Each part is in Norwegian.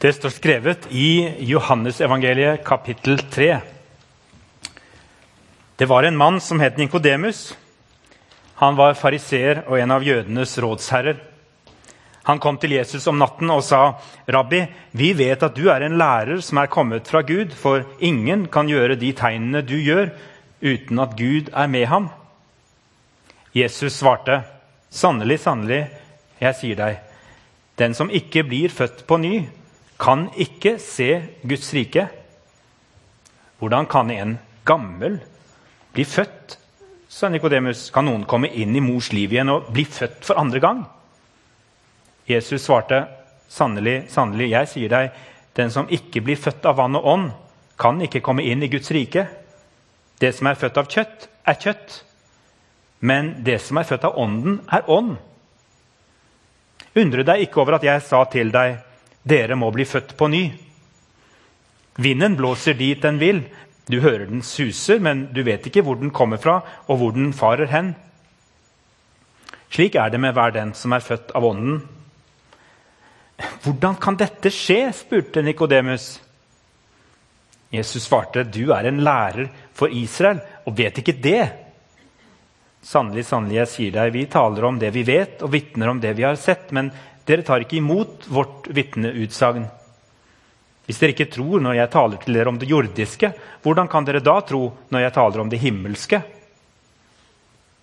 Det står skrevet i Johannesevangeliet kapittel 3. Det var en mann som het Nikodemus. Han var fariseer og en av jødenes rådsherrer. Han kom til Jesus om natten og sa, 'Rabbi, vi vet at du er en lærer som er kommet fra Gud,' 'for ingen kan gjøre de tegnene du gjør, uten at Gud er med ham.' Jesus svarte, 'Sannelig, sannelig, jeg sier deg:" 'Den som ikke blir født på ny, kan ikke se Guds rike.' Hvordan kan en gammel bli født? sa Nikodemus. Kan noen komme inn i mors liv igjen og bli født for andre gang? Jesus svarte, sannelig, sannelig, jeg sier deg, den som ikke blir født av vann og ånd, kan ikke komme inn i Guds rike. Det som er født av kjøtt, er kjøtt. Men det som er født av ånden, er ånd. Undre deg ikke over at jeg sa til deg, dere må bli født på ny. Vinden blåser dit den vil. Du hører den suser, men du vet ikke hvor den kommer fra, og hvor den farer hen. Slik er det med hver den som er født av ånden. Hvordan kan dette skje? spurte Nikodemus. Jesus svarte, du er en lærer for Israel og vet ikke det. Sannelig, sannelig, jeg sier deg, vi taler om det vi vet, og vitner om det vi har sett, men dere tar ikke imot vårt vitneutsagn. Hvis dere ikke tror når jeg taler til dere om det jordiske, hvordan kan dere da tro når jeg taler om det himmelske?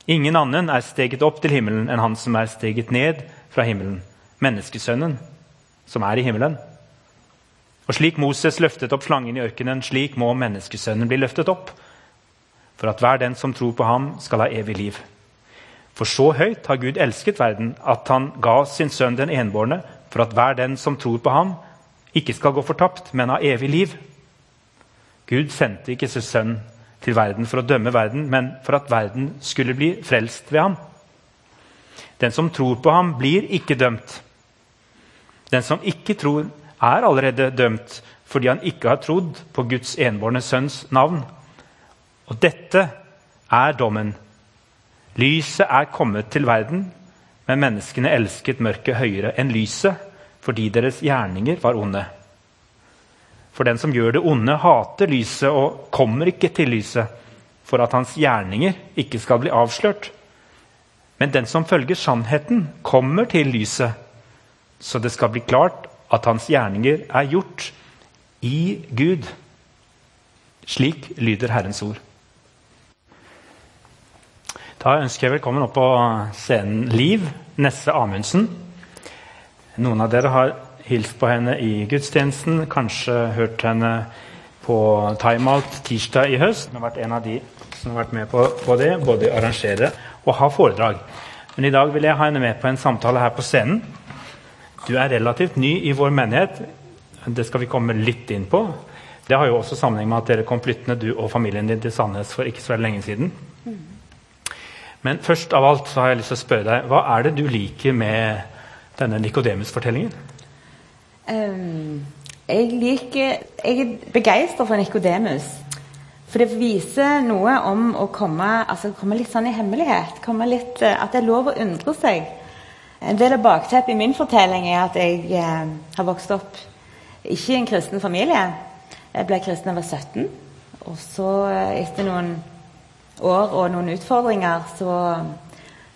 Ingen annen er steget opp til himmelen enn han som er steget ned fra himmelen, menneskesønnen, som er i himmelen. Og slik Moses løftet opp slangen i ørkenen, slik må menneskesønnen bli løftet opp, for at hver den som tror på ham, skal ha evig liv. For så høyt har Gud elsket verden, at han ga sin sønn den enbårne, for at hver den som tror på ham, ikke skal gå fortapt, men ha evig liv. Gud sendte ikke sin sønn til verden for å dømme verden, men for at verden skulle bli frelst ved ham. Den som tror på ham, blir ikke dømt. Den som ikke tror, er allerede dømt fordi han ikke har trodd på Guds enbårne sønns navn. Og dette er dommen. Lyset er kommet til verden, men menneskene elsket mørket høyere enn lyset fordi deres gjerninger var onde. For den som gjør det onde, hater lyset og kommer ikke til lyset, for at hans gjerninger ikke skal bli avslørt. Men den som følger sannheten, kommer til lyset, så det skal bli klart at hans gjerninger er gjort i Gud. Slik lyder Herrens ord. Da ønsker jeg velkommen opp på scenen Liv Nesse Amundsen. Noen av dere har hilst på henne i gudstjenesten, kanskje hørt henne på timeout tirsdag i høst. Hun har vært en av de som har vært med på, på det, både arrangere og ha foredrag. Men i dag vil jeg ha henne med på en samtale her på scenen. Du er relativt ny i vår menighet. Det skal vi komme litt inn på. Det har jo også sammenheng med at dere kom flyttende, du og familien din, til Sandnes for ikke så lenge siden. Men først av alt så har jeg lyst til å spørre deg, hva er det du liker med denne Nikodemus-fortellingen? Um, jeg liker Jeg er begeistra for Nikodemus. For det viser noe om å komme, altså komme litt sånn i hemmelighet. Litt, at det er lov å undre seg. En del av bakteppet i min fortelling er at jeg eh, har vokst opp ikke i en kristen familie. Jeg ble kristen da jeg var 17. Og så, etter noen år og noen utfordringer, så,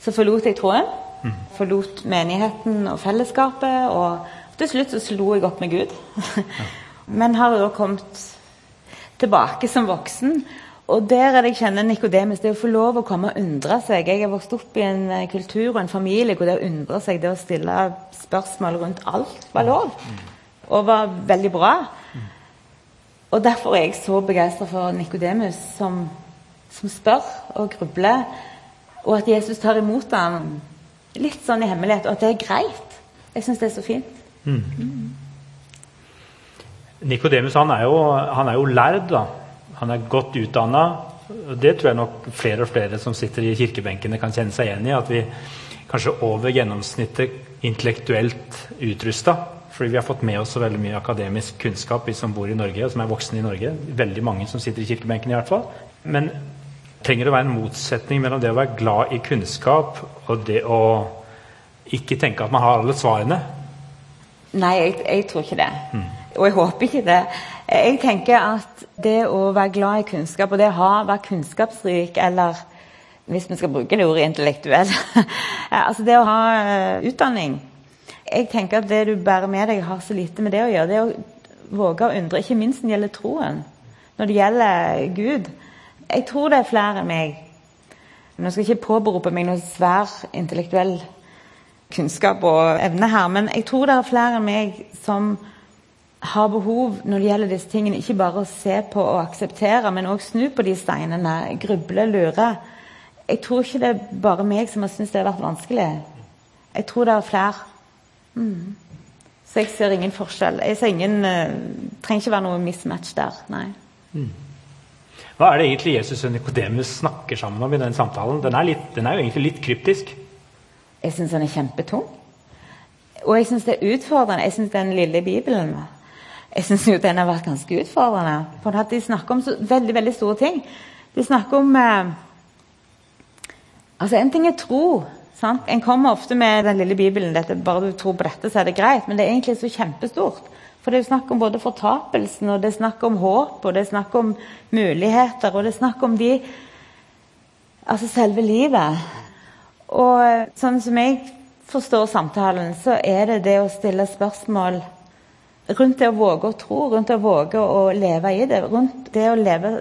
så forlot jeg troen. Mm. Forlot menigheten og fellesskapet. Og til slutt så slo jeg opp med Gud. Men har da kommet tilbake som voksen. Og der er det jeg kjenner Nikodemus. Det å få lov å komme og undre seg. Jeg har vokst opp i en eh, kultur og en familie hvor det å undre seg, det å stille spørsmål rundt alt, var lov. Og var veldig bra. Og derfor er jeg så begeistra for Nikodemus, som, som, spør og grubler. Og at Jesus tar imot ham litt sånn i hemmelighet, og at det er greit. Jeg syns det er så fint. Mm. Mm. Nikodemus han, han, er jo lærd. da. Han er godt utdanna. Det tror jeg nok flere og flere som sitter i kirkebenkene, kan kjenne seg igjen i. At vi kanskje over gjennomsnittet intellektuelt utrusta. Fordi vi har fått med oss så veldig mye akademisk kunnskap, vi som bor i Norge, og som er voksne i Norge. Veldig mange som sitter i kirkebenken, i hvert fall. Men trenger å være en motsetning mellom det å være glad i kunnskap og det å ikke tenke at man har alle svarene. Nei, jeg, jeg tror ikke det. Og jeg håper ikke det. Jeg tenker at det å være glad i kunnskap, og det å ha, være kunnskapsrik, eller hvis vi skal bruke det ordet intellektuell Altså det å ha uh, utdanning Jeg tenker at det du bærer med deg, har så lite med det å gjøre. Det å våge å undre, ikke minst når det gjelder troen, når det gjelder Gud. Jeg tror det er flere enn meg. Skal jeg ikke påberope meg noe svær intellektuell kunnskap og evne her, men jeg tror det er flere enn meg som har behov når det gjelder disse tingene, ikke bare å se på og akseptere, men òg snu på de steinene, gruble, lure. Jeg tror ikke det er bare meg som har syntes det har vært vanskelig. Jeg tror det er flere. Mm. Så jeg ser ingen forskjell. Jeg ser ingen, uh, trenger ikke være noe mismatch der. Nei. Mm. Hva er det egentlig Jesus og Nikodemus snakker sammen om i den samtalen? Den er, litt, den er jo egentlig litt kryptisk. Jeg syns den er kjempetung. Og jeg syns det er utfordrende. Jeg syns den lille Bibelen jeg synes jo den har vært ganske utfordrende. For at De snakker om så veldig veldig store ting. De snakker om eh, Altså, En ting er tro. Sant? En kommer ofte med den lille Bibelen. dette, Bare du tror på dette, så er det greit. Men det er egentlig så kjempestort. For det er jo snakk om både fortapelsen, og det er snakk om håp, og det er snakk om muligheter, og det er snakk om de Altså selve livet. Og sånn som jeg forstår samtalen, så er det det å stille spørsmål rundt det å våge å tro, rundt det å våge å leve i det, rundt det å leve,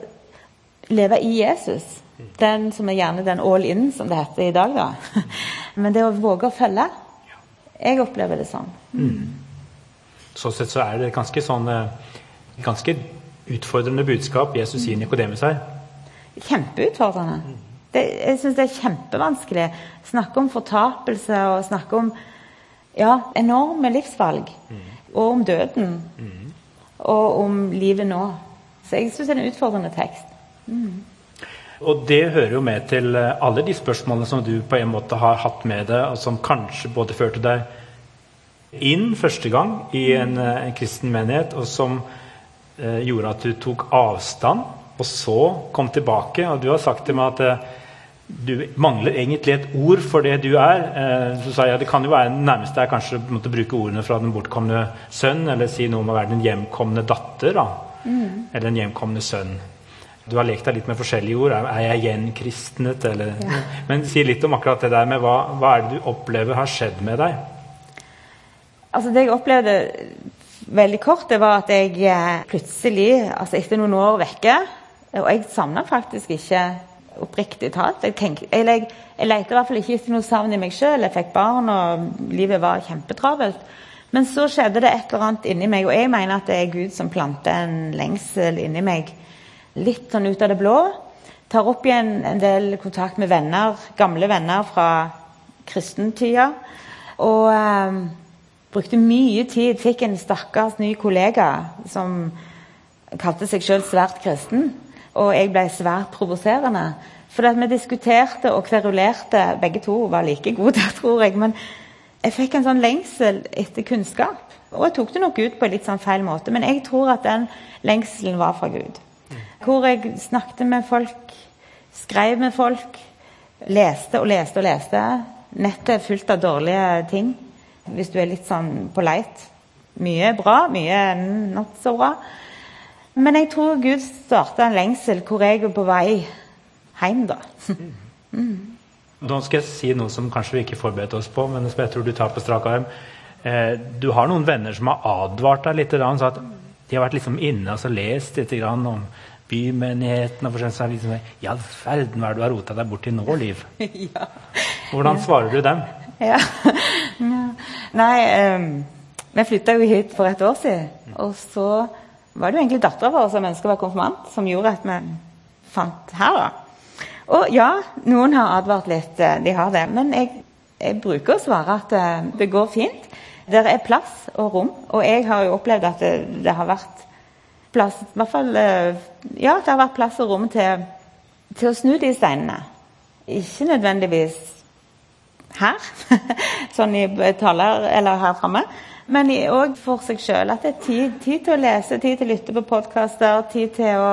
leve i Jesus. Den som er gjerne den all in, som det heter i dag. da. Men det å våge å følge. Jeg opplever det sånn. Mm. Sånn sett så er det ganske sånn eh, ganske utfordrende budskap Jesus sier Nikodemus her. Kjempeutfordrende. Det, jeg syns det er kjempevanskelig. Snakke om fortapelse og snakke om ja, enorme livsvalg. Mm. Og om døden. Mm. Og om livet nå. Så jeg syns det er en utfordrende tekst. Mm. Og det hører jo med til eh, alle de spørsmålene som du på en måte har hatt med deg, og som kanskje både førte deg inn første gang i en, eh, en kristen menighet, og som eh, gjorde at du tok avstand, og så kom tilbake. Og du har sagt til meg at eh, du mangler egentlig et ord for det du er. Eh, så sa jeg, Det kan jo være nærmest er kanskje måtte bruke ordene fra den bortkomne sønn, eller si noe om å være den hjemkomne datter. da, mm. Eller den hjemkomne sønn. Du har lekt deg litt med forskjellige ord. Er jeg gjenkristnet? Eller, ja. Men si litt om akkurat det der med hva, hva er det du opplever har skjedd med deg? Altså Det jeg opplevde veldig kort, det var at jeg eh, plutselig, altså etter noen år vekke Og jeg savna faktisk ikke oppriktig talt. Jeg, tenk, jeg, jeg, lette i hvert fall ikke etter noe savn i meg sjøl. Jeg fikk barn, og livet var kjempetravelt. Men så skjedde det et eller annet inni meg, og jeg mener at det er Gud som planter en lengsel inni meg litt sånn ut av det blå. Tar opp igjen en del kontakt med venner, gamle venner fra kristentida. Og eh, brukte mye tid. Fikk en stakkars ny kollega som kalte seg sjøl svært kristen. Og jeg ble svært provoserende. For vi diskuterte og kverulerte. Begge to var like gode, tror jeg. Men jeg fikk en sånn lengsel etter kunnskap. Og jeg tok det nok ut på en litt sånn feil måte. Men jeg tror at den lengselen var fra Gud. Hvor jeg snakket med folk, skrev med folk, leste og leste og leste. Nettet er fullt av dårlige ting hvis du er litt sånn på leit. Mye bra, mye not så bra. Men jeg tror Gud starta en lengsel hvor jeg er på vei hjem, da. Mm. Nå skal jeg si noe som kanskje vi ikke forberedte oss på, men som jeg tror du tar på strak arm. Eh, du har noen venner som har advart deg litt. Så at de har vært liksom inne og lest litt om bymenigheten og for sånn, liksom, I all verden, hva er det du har rota deg bort til nå, Liv? Hvordan svarer du dem? Ja. Nei, um, vi flytta jo hit for et år siden. Og så var det jo egentlig dattera vår som ønska å være konfirmant, som gjorde at vi fant her, da. Og ja, noen har advart litt, eh, de har det. Men jeg, jeg bruker å svare at uh, det går fint. Det er plass og rom. Og jeg har jo opplevd at det, det har vært plass i hvert fall, eh, Ja, det har vært plass og rom til, til å snu de steinene. Ikke nødvendigvis her, sånn i taler eller her framme, men òg for seg sjøl. At det er tid, tid, til å lese, tid til å lytte på podkaster, tid til å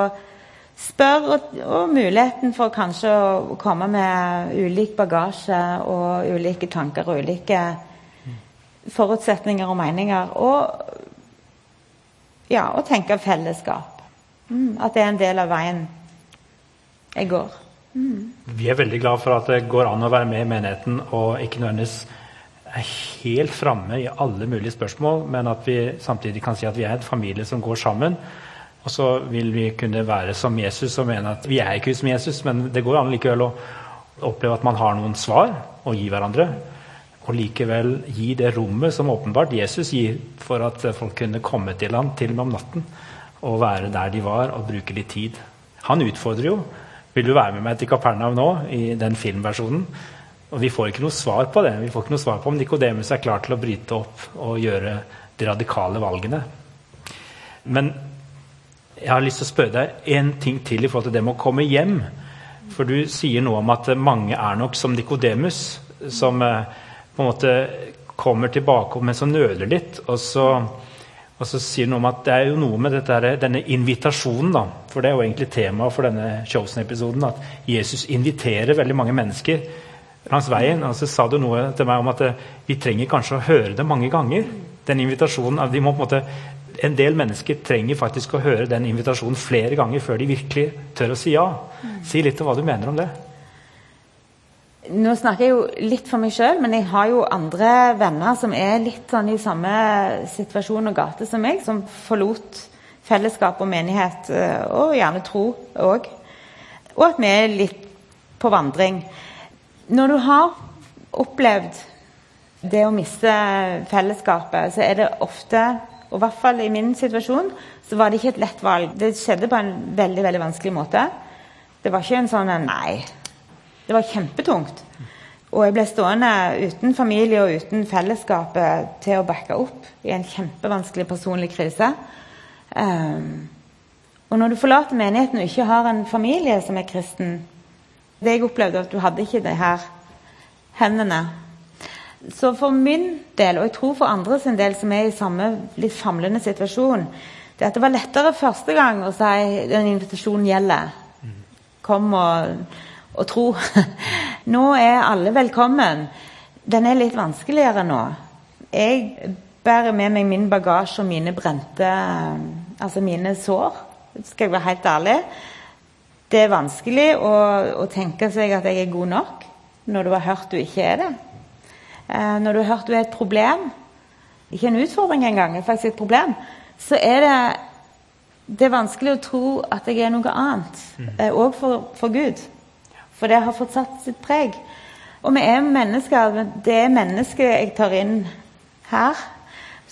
spørre, og, og, muligheten for kanskje å komme med ulik bagasje og ulike tanker og ulike forutsetninger og meninger. Og, ja, å tenke fellesskap. Mm, at det er en del av veien jeg går. Mm. Vi er veldig glad for at det går an å være med i menigheten og ikke nødvendigvis er helt framme i alle mulige spørsmål, men at vi samtidig kan si at vi er en familie som går sammen. Og så vil vi kunne være som Jesus og mene at vi er ikke som Jesus, men det går an likevel å oppleve at man har noen svar å gi hverandre. Og likevel gi det rommet som åpenbart Jesus gir for at folk kunne komme til ham til og med om natten og være der de var og bruke litt tid. Han utfordrer jo. Vil du være med meg til Kapernaum nå? i den filmversjonen. Og vi får ikke noe svar på det. Vi får ikke noe svar på om Nikodemus er klar til å bryte opp og gjøre de radikale valgene. Men jeg har lyst til å spørre deg en ting til i forhold til det med å komme hjem. For du sier noe om at mange er nok som Nikodemus, som eh, på en måte kommer tilbake, men som nøler litt. Og så, og så sier han om at det er jo noe med dette, denne invitasjonen, da. For det er jo egentlig temaet for denne Chosen-episoden. At Jesus inviterer veldig mange mennesker langs veien. Og så sa du noe til meg om at eh, vi trenger kanskje å høre det mange ganger. Den invitasjonen. Vi må på en måte en del mennesker trenger faktisk å høre den invitasjonen flere ganger før de virkelig tør å si ja. Si litt om hva du mener om det. Nå snakker jeg jo litt for meg sjøl, men jeg har jo andre venner som er litt sånn i samme situasjon og gate som meg, som forlot fellesskap og menighet, eh, og gjerne tro òg. Og at vi er litt på vandring. Når du har opplevd det å miste fellesskapet, så er det ofte, og i hvert fall i min situasjon, så var det ikke et lett valg. Det skjedde på en veldig, veldig vanskelig måte. Det var ikke en sånn nei, det var kjempetungt. Og jeg ble stående uten familie og uten fellesskapet til å backe opp i en kjempevanskelig personlig krise. Um, og når du forlater menigheten og ikke har en familie som er kristen Det jeg opplevde, at du hadde ikke de her hendene. Så for min del, og jeg tror for andre sin del som er i samme litt famlende situasjon, det at det var lettere første gang å si den invitasjonen gjelder. Kom og og tro. Nå er alle velkommen. Den er litt vanskeligere nå. Jeg bærer med meg min bagasje og mine brente Altså mine sår, skal jeg være helt ærlig. Det er vanskelig å, å tenke seg at jeg er god nok når du har hørt du ikke er det. Eh, når du har hørt du er et problem, ikke en utfordring engang, faktisk et problem, så er det det er vanskelig å tro at jeg er noe annet. Òg mm. for, for Gud. For det har fått satt sitt preg. Og vi er mennesker. Det er mennesket jeg tar inn her.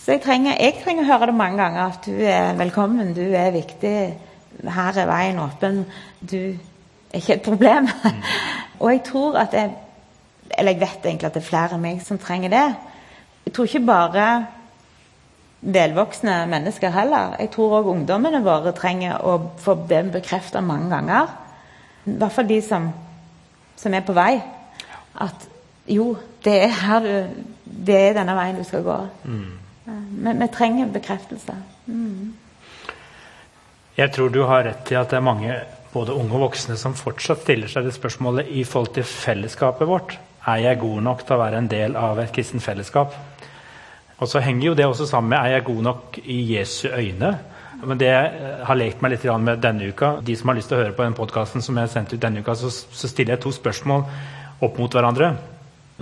Så jeg trenger, jeg trenger, å høre det mange ganger at du er velkommen, du er viktig. Her er veien åpen. Du er ikke et problem. Mm. og jeg tror at jeg Eller jeg vet egentlig at det er flere enn meg som trenger det. Jeg tror ikke bare velvoksne mennesker heller. Jeg tror òg ungdommene våre trenger å få det bekrefta mange ganger. I hvert fall de som som er på vei. At jo, det er her du Det er denne veien du skal gå. Mm. Men vi trenger bekreftelse. Mm. Jeg tror du har rett i at det er mange både unge og voksne som fortsatt stiller seg det spørsmålet i forhold til fellesskapet vårt. Er jeg god nok til å være en del av et kristent fellesskap? Og så henger jo det også sammen med er jeg god nok i Jesu øyne? Men det jeg har lekt meg litt med denne uka De som har lyst til å høre på den podkasten som jeg sendte ut denne uka, så, så, stiller jeg to spørsmål opp mot hverandre.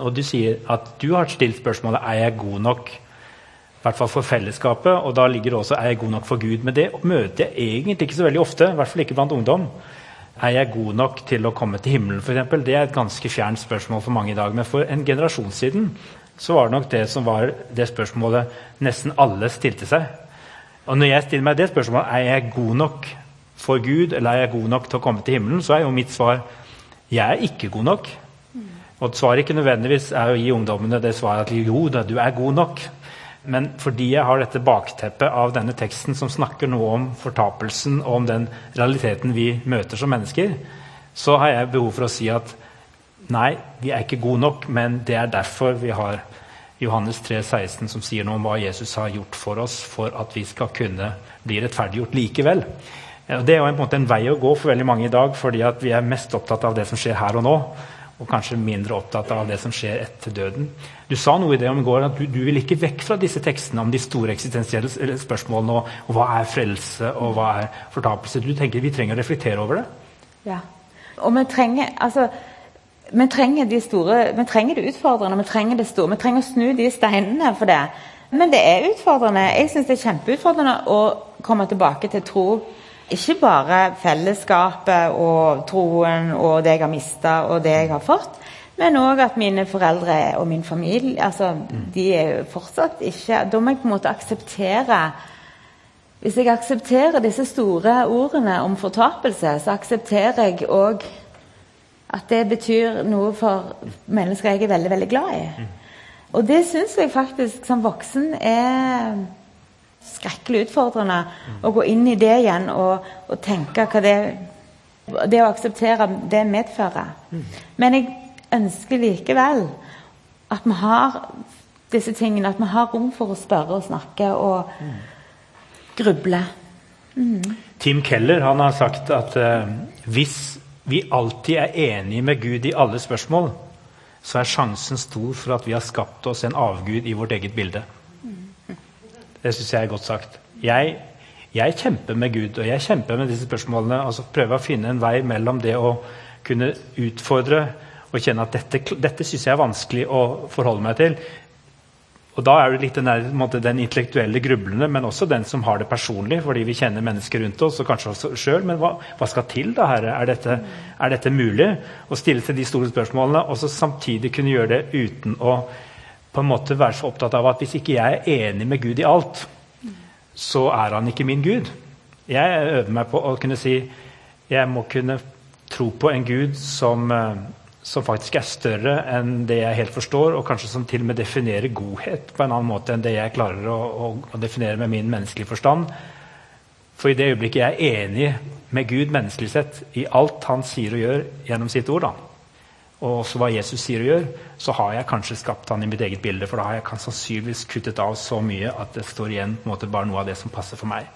Og du sier at du har stilt spørsmålet er jeg god nok i hvert fall for fellesskapet, og da ligger det også er jeg god nok for Gud. Men det møter jeg egentlig ikke så veldig ofte, i hvert fall ikke blant ungdom. Er jeg god nok til å komme til himmelen, f.eks.? Det er et ganske fjernt spørsmål for mange i dag. Men for en generasjon siden så var det nok det som var det spørsmålet nesten alle stilte seg. Og når jeg stiller meg det spørsmålet er jeg god nok for Gud eller er jeg god nok til å komme til himmelen, så er jo mitt svar jeg er ikke god nok. Og svaret ikke nødvendigvis er å gi ungdommene det svaret at jo da, du er god nok. Men fordi jeg har dette bakteppet av denne teksten som snakker noe om fortapelsen og om den realiteten vi møter som mennesker, så har jeg behov for å si at nei, vi er ikke gode nok, men det er derfor vi har Johannes 3, 16, som sier noe om hva Jesus har gjort for oss for at vi skal kunne bli rettferdiggjort likevel. Det er jo en, måte en, vei å gå for veldig mange i dag, fordi vi er mest opptatt av det som skjer her og nå. og kanskje mindre opptatt av det som skjer etter døden. Du sa noe i det om i går at du, du vil ikke vekk fra disse tekstene om de store eksistensielle spørsmålene og, og hva er frelse og hva er fortapelse. Du tenker Vi trenger å reflektere over det? Ja. Og vi trenger altså vi trenger de store, vi trenger det utfordrende, vi trenger det store. Vi trenger å snu de steinene for det. Men det er utfordrende. Jeg syns det er kjempeutfordrende å komme tilbake til tro ikke bare fellesskapet og troen og det jeg har mista og det jeg har fått, men òg at mine foreldre og min familie altså, de er jo fortsatt ikke Da må jeg på en måte akseptere Hvis jeg aksepterer disse store ordene om fortapelse, så aksepterer jeg òg at det betyr noe for mennesker jeg er veldig, veldig glad i. Og det syns jeg faktisk som voksen er skrekkelig utfordrende å gå inn i det igjen og, og tenke hva det Det å akseptere det medfører. Men jeg ønsker likevel at vi har disse tingene, at vi har rom for å spørre og snakke og gruble. Mm. Tim Keller han har sagt at uh, hvis vi alltid er enige med Gud i alle spørsmål, så er sjansen stor for at vi har skapt oss en avgud i vårt eget bilde. Det syns jeg er godt sagt. Jeg, jeg, kjemper med Gud, og jeg kjemper med disse spørsmålene. altså Prøver å finne en vei mellom det å kunne utfordre og kjenne at dette, dette syns jeg er vanskelig å forholde meg til. Og Da er det litt den, der, den intellektuelle grublende, men også den som har det personlig, fordi vi kjenner mennesker rundt oss, og kanskje også sjøl. Men hva, hva, skal til, da, Herre? Er dette, er dette mulig? Å stille seg de store spørsmålene, og så samtidig kunne gjøre det uten å på en måte være så opptatt av at hvis ikke jeg er enig med Gud i alt, så er han ikke min Gud. Jeg øver meg på å kunne si jeg må kunne tro på en Gud som, eh, som faktisk er større enn det jeg helt forstår, og kanskje som til og med definerer godhet på en annen måte enn det jeg klarer å, å, å definere med min menneskelige forstand. For i det øyeblikket jeg er enig med Gud menneskelig sett i alt han sier og gjør gjennom sitt ord, da, og også hva Jesus sier og gjør, så har jeg kanskje skapt han i mitt eget bilde. For da har jeg sannsynligvis kuttet av så mye at det står igjen måte bare noe av det som passer for meg.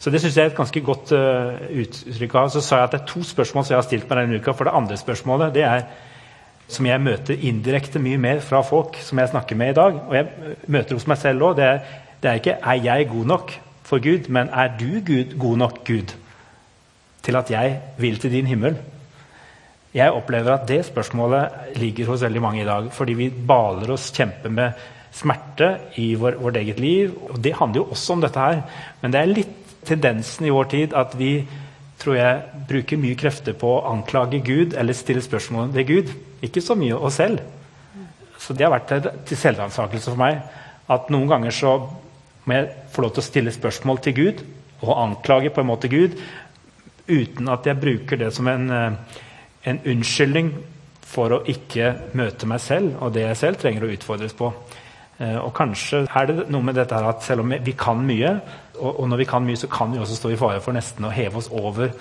Så det synes jeg er et ganske godt uh, uttrykk av. Så sa jeg at det er to spørsmål som jeg har stilt meg denne uka. For det andre spørsmålet det er som jeg møter indirekte mye mer fra folk som jeg snakker med i dag. Og jeg møter hos meg selv òg. Det, det, er ikke 'er jeg god nok for Gud', men 'er du Gud, god nok Gud' til at jeg vil til din himmel'? Jeg opplever at det spørsmålet ligger hos veldig mange i dag. Fordi vi baler oss, kjemper med smerte i vår, vårt eget liv. Og det handler jo også om dette her. Men det er litt tendensen i vår tid at vi tror jeg, bruker mye krefter på å anklage Gud eller stille spørsmål ved Gud. Ikke så mye oss selv. Så det har vært til selvransakelse for meg. At noen ganger så må jeg få lov til å stille spørsmål til Gud og anklage på en måte Gud uten at jeg bruker det som en uh, en unnskyldning for å ikke møte meg selv og det jeg selv trenger å utfordres på. Eh, og kanskje er det noe med dette her at selv om vi kan mye, og når vi kan mye, så kan vi også stå i fare for nesten å heve oss over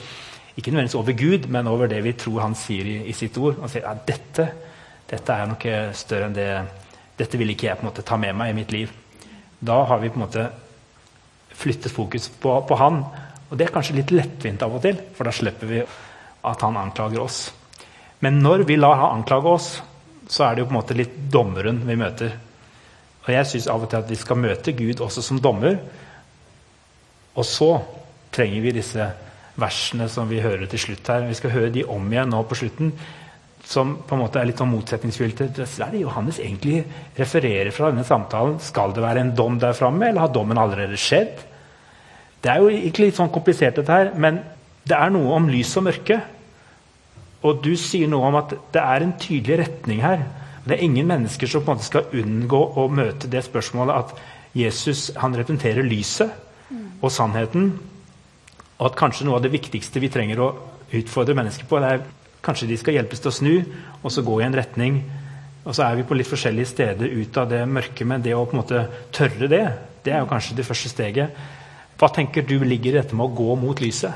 ikke nødvendigvis over Gud, men over det vi tror han sier i, i sitt ord. Og sier at dette, dette er noe større enn det Dette vil ikke jeg på en måte ta med meg i mitt liv. Da har vi på en måte flyttet fokus på, på han. Og det er kanskje litt lettvint av og til, for da slipper vi at han anklager oss. Men når vi lar han anklage oss, så er det jo på en måte litt dommeren vi møter. Og jeg syns av og til at vi skal møte Gud også som dommer. Og så trenger vi disse versene som vi hører til slutt her. Vi skal høre de om igjen nå på slutten, som på en måte er litt sånn motsetningsfylte. Hva er det Johannes egentlig refererer fra denne samtalen. Skal det være en dom der framme, eller har dommen allerede skjedd? Det er jo ikke litt sånn komplisert, dette her, men det er noe om lys og mørke. Og du sier noe om at det er en tydelig retning her. Det er ingen mennesker som på en måte skal unngå å møte det spørsmålet at Jesus han representerer lyset og sannheten. Og at kanskje noe av det viktigste vi trenger å utfordre mennesker på, det er kanskje de skal hjelpes til å snu og så gå i en retning. Og så er vi på litt forskjellige steder ut av det mørke, men det å på en måte tørre det, det er jo kanskje det første steget. Hva tenker du ligger i dette med å gå mot lyset?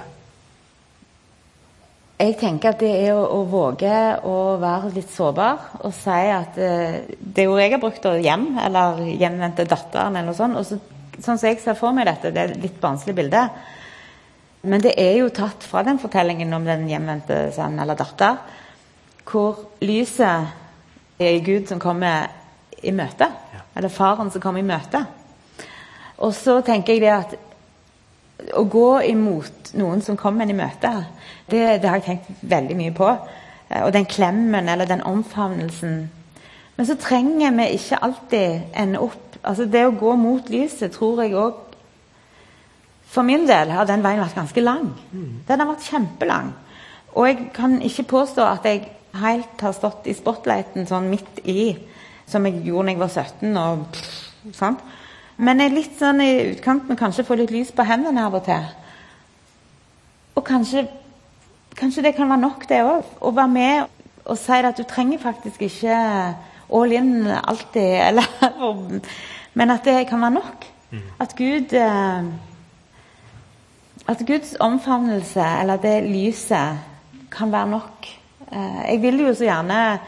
Jeg tenker at det er å, å, våge å være litt sårbar og si at eh, det ordet jeg har brukt, er hjem, eller hjemvendte datteren, eller noe sånt. Og så, sånn som jeg ser for meg dette, det er et litt barnslig bilde. Men det er jo tatt fra den fortellingen om den hjemvendte sønn eller datter. hvor lyset er Gud som kommer i møte. Eller faren som kommer i møte. Og så tenker jeg det at å gå imot noen som kommer en i møte, det, det har jeg tenkt veldig mye på. Og den klemmen eller den omfavnelsen. Men så trenger vi ikke alltid ende opp altså Det å gå mot lyset tror jeg òg For min del har den veien vært ganske lang. Den har vært kjempelang. Og jeg kan ikke påstå at jeg helt har stått i spotlighten sånn midt i, som jeg gjorde da jeg var 17. og pff, sant? Men jeg er litt sånn i utkanten kanskje få litt lys på hendene av og til. Og kanskje, kanskje det kan være nok, det òg. Å være med og si at du trenger faktisk ikke all in alltid. Eller, men at det kan være nok. At Gud eh, At Guds omfavnelse, eller det lyset, kan være nok. Eh, jeg vil jo så gjerne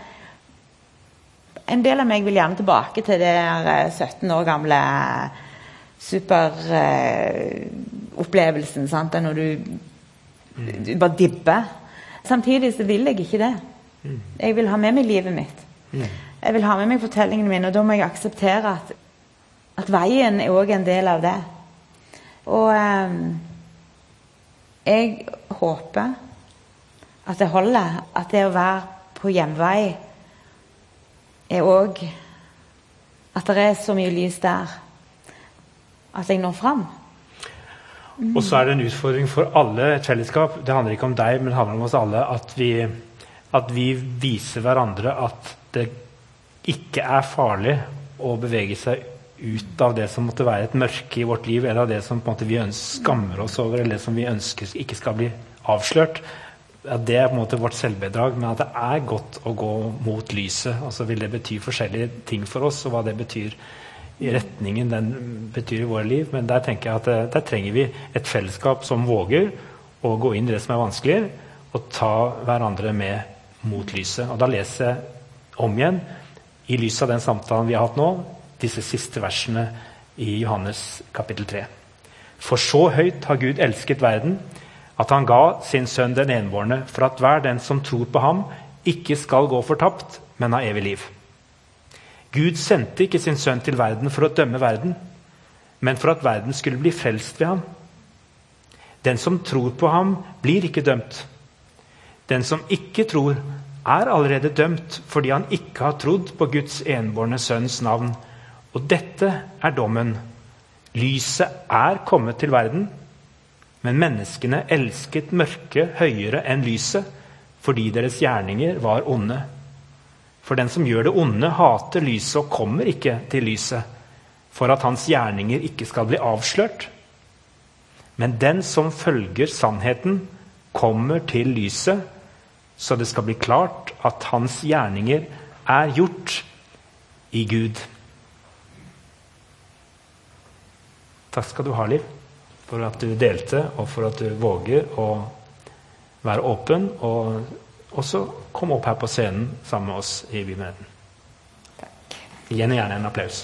En del av meg vil gjerne tilbake til det eh, 17 år gamle superopplevelsen. sant? Når du, du bare dibber. Samtidig så vil jeg ikke det. Jeg vil ha med meg livet mitt. Jeg vil ha med meg fortellingene mine, og da må jeg akseptere at, at veien er òg en del av det. Og eh, jeg håper at det holder. At det å være på hjemvei er òg At det er så mye lys der at jeg når fram. Og så er det en utfordring for alle et fellesskap. Det handler ikke om deg, men det handler om oss alle. At vi, at vi viser hverandre at det ikke er farlig å bevege seg ut av det som måtte være et mørke i vårt liv, eller av det som på en måte vi skammer oss over, eller det som vi ønsker ikke skal bli avslørt. At det er på en måte vårt selvbedrag, men at det er godt å gå mot lyset. Altså vil det bety forskjellige ting for oss, og hva det betyr i retningen den betyr i våre liv. Men der tenker jeg at eh, der trenger vi et fellesskap som våger å gå inn i det som er vanskelig, og ta hverandre med mot lyset. Og da leser jeg om igjen, i lys av den samtalen vi har hatt nå, disse siste versene i Johannes kapittel 3. For så høyt har Gud elsket verden, at han ga sin sønn den enbårne, for at hver den som tror på ham, ikke skal gå fortapt, men ha evig liv. Gud sendte ikke sin sønn til verden for å dømme verden, men for at verden skulle bli frelst ved ham. Den som tror på ham, blir ikke dømt. Den som ikke tror, er allerede dømt fordi han ikke har trodd på Guds enbårne sønns navn. Og dette er dommen. Lyset er kommet til verden, men menneskene elsket mørket høyere enn lyset fordi deres gjerninger var onde. For den som gjør det onde, hater lyset og kommer ikke til lyset, for at hans gjerninger ikke skal bli avslørt. Men den som følger sannheten, kommer til lyset, så det skal bli klart at hans gjerninger er gjort i Gud. Takk skal du ha, Liv, for at du delte, og for at du våger å være åpen. Og også komme opp her på scenen sammen med oss i Bymenigheten. Gi henne gjerne en applaus.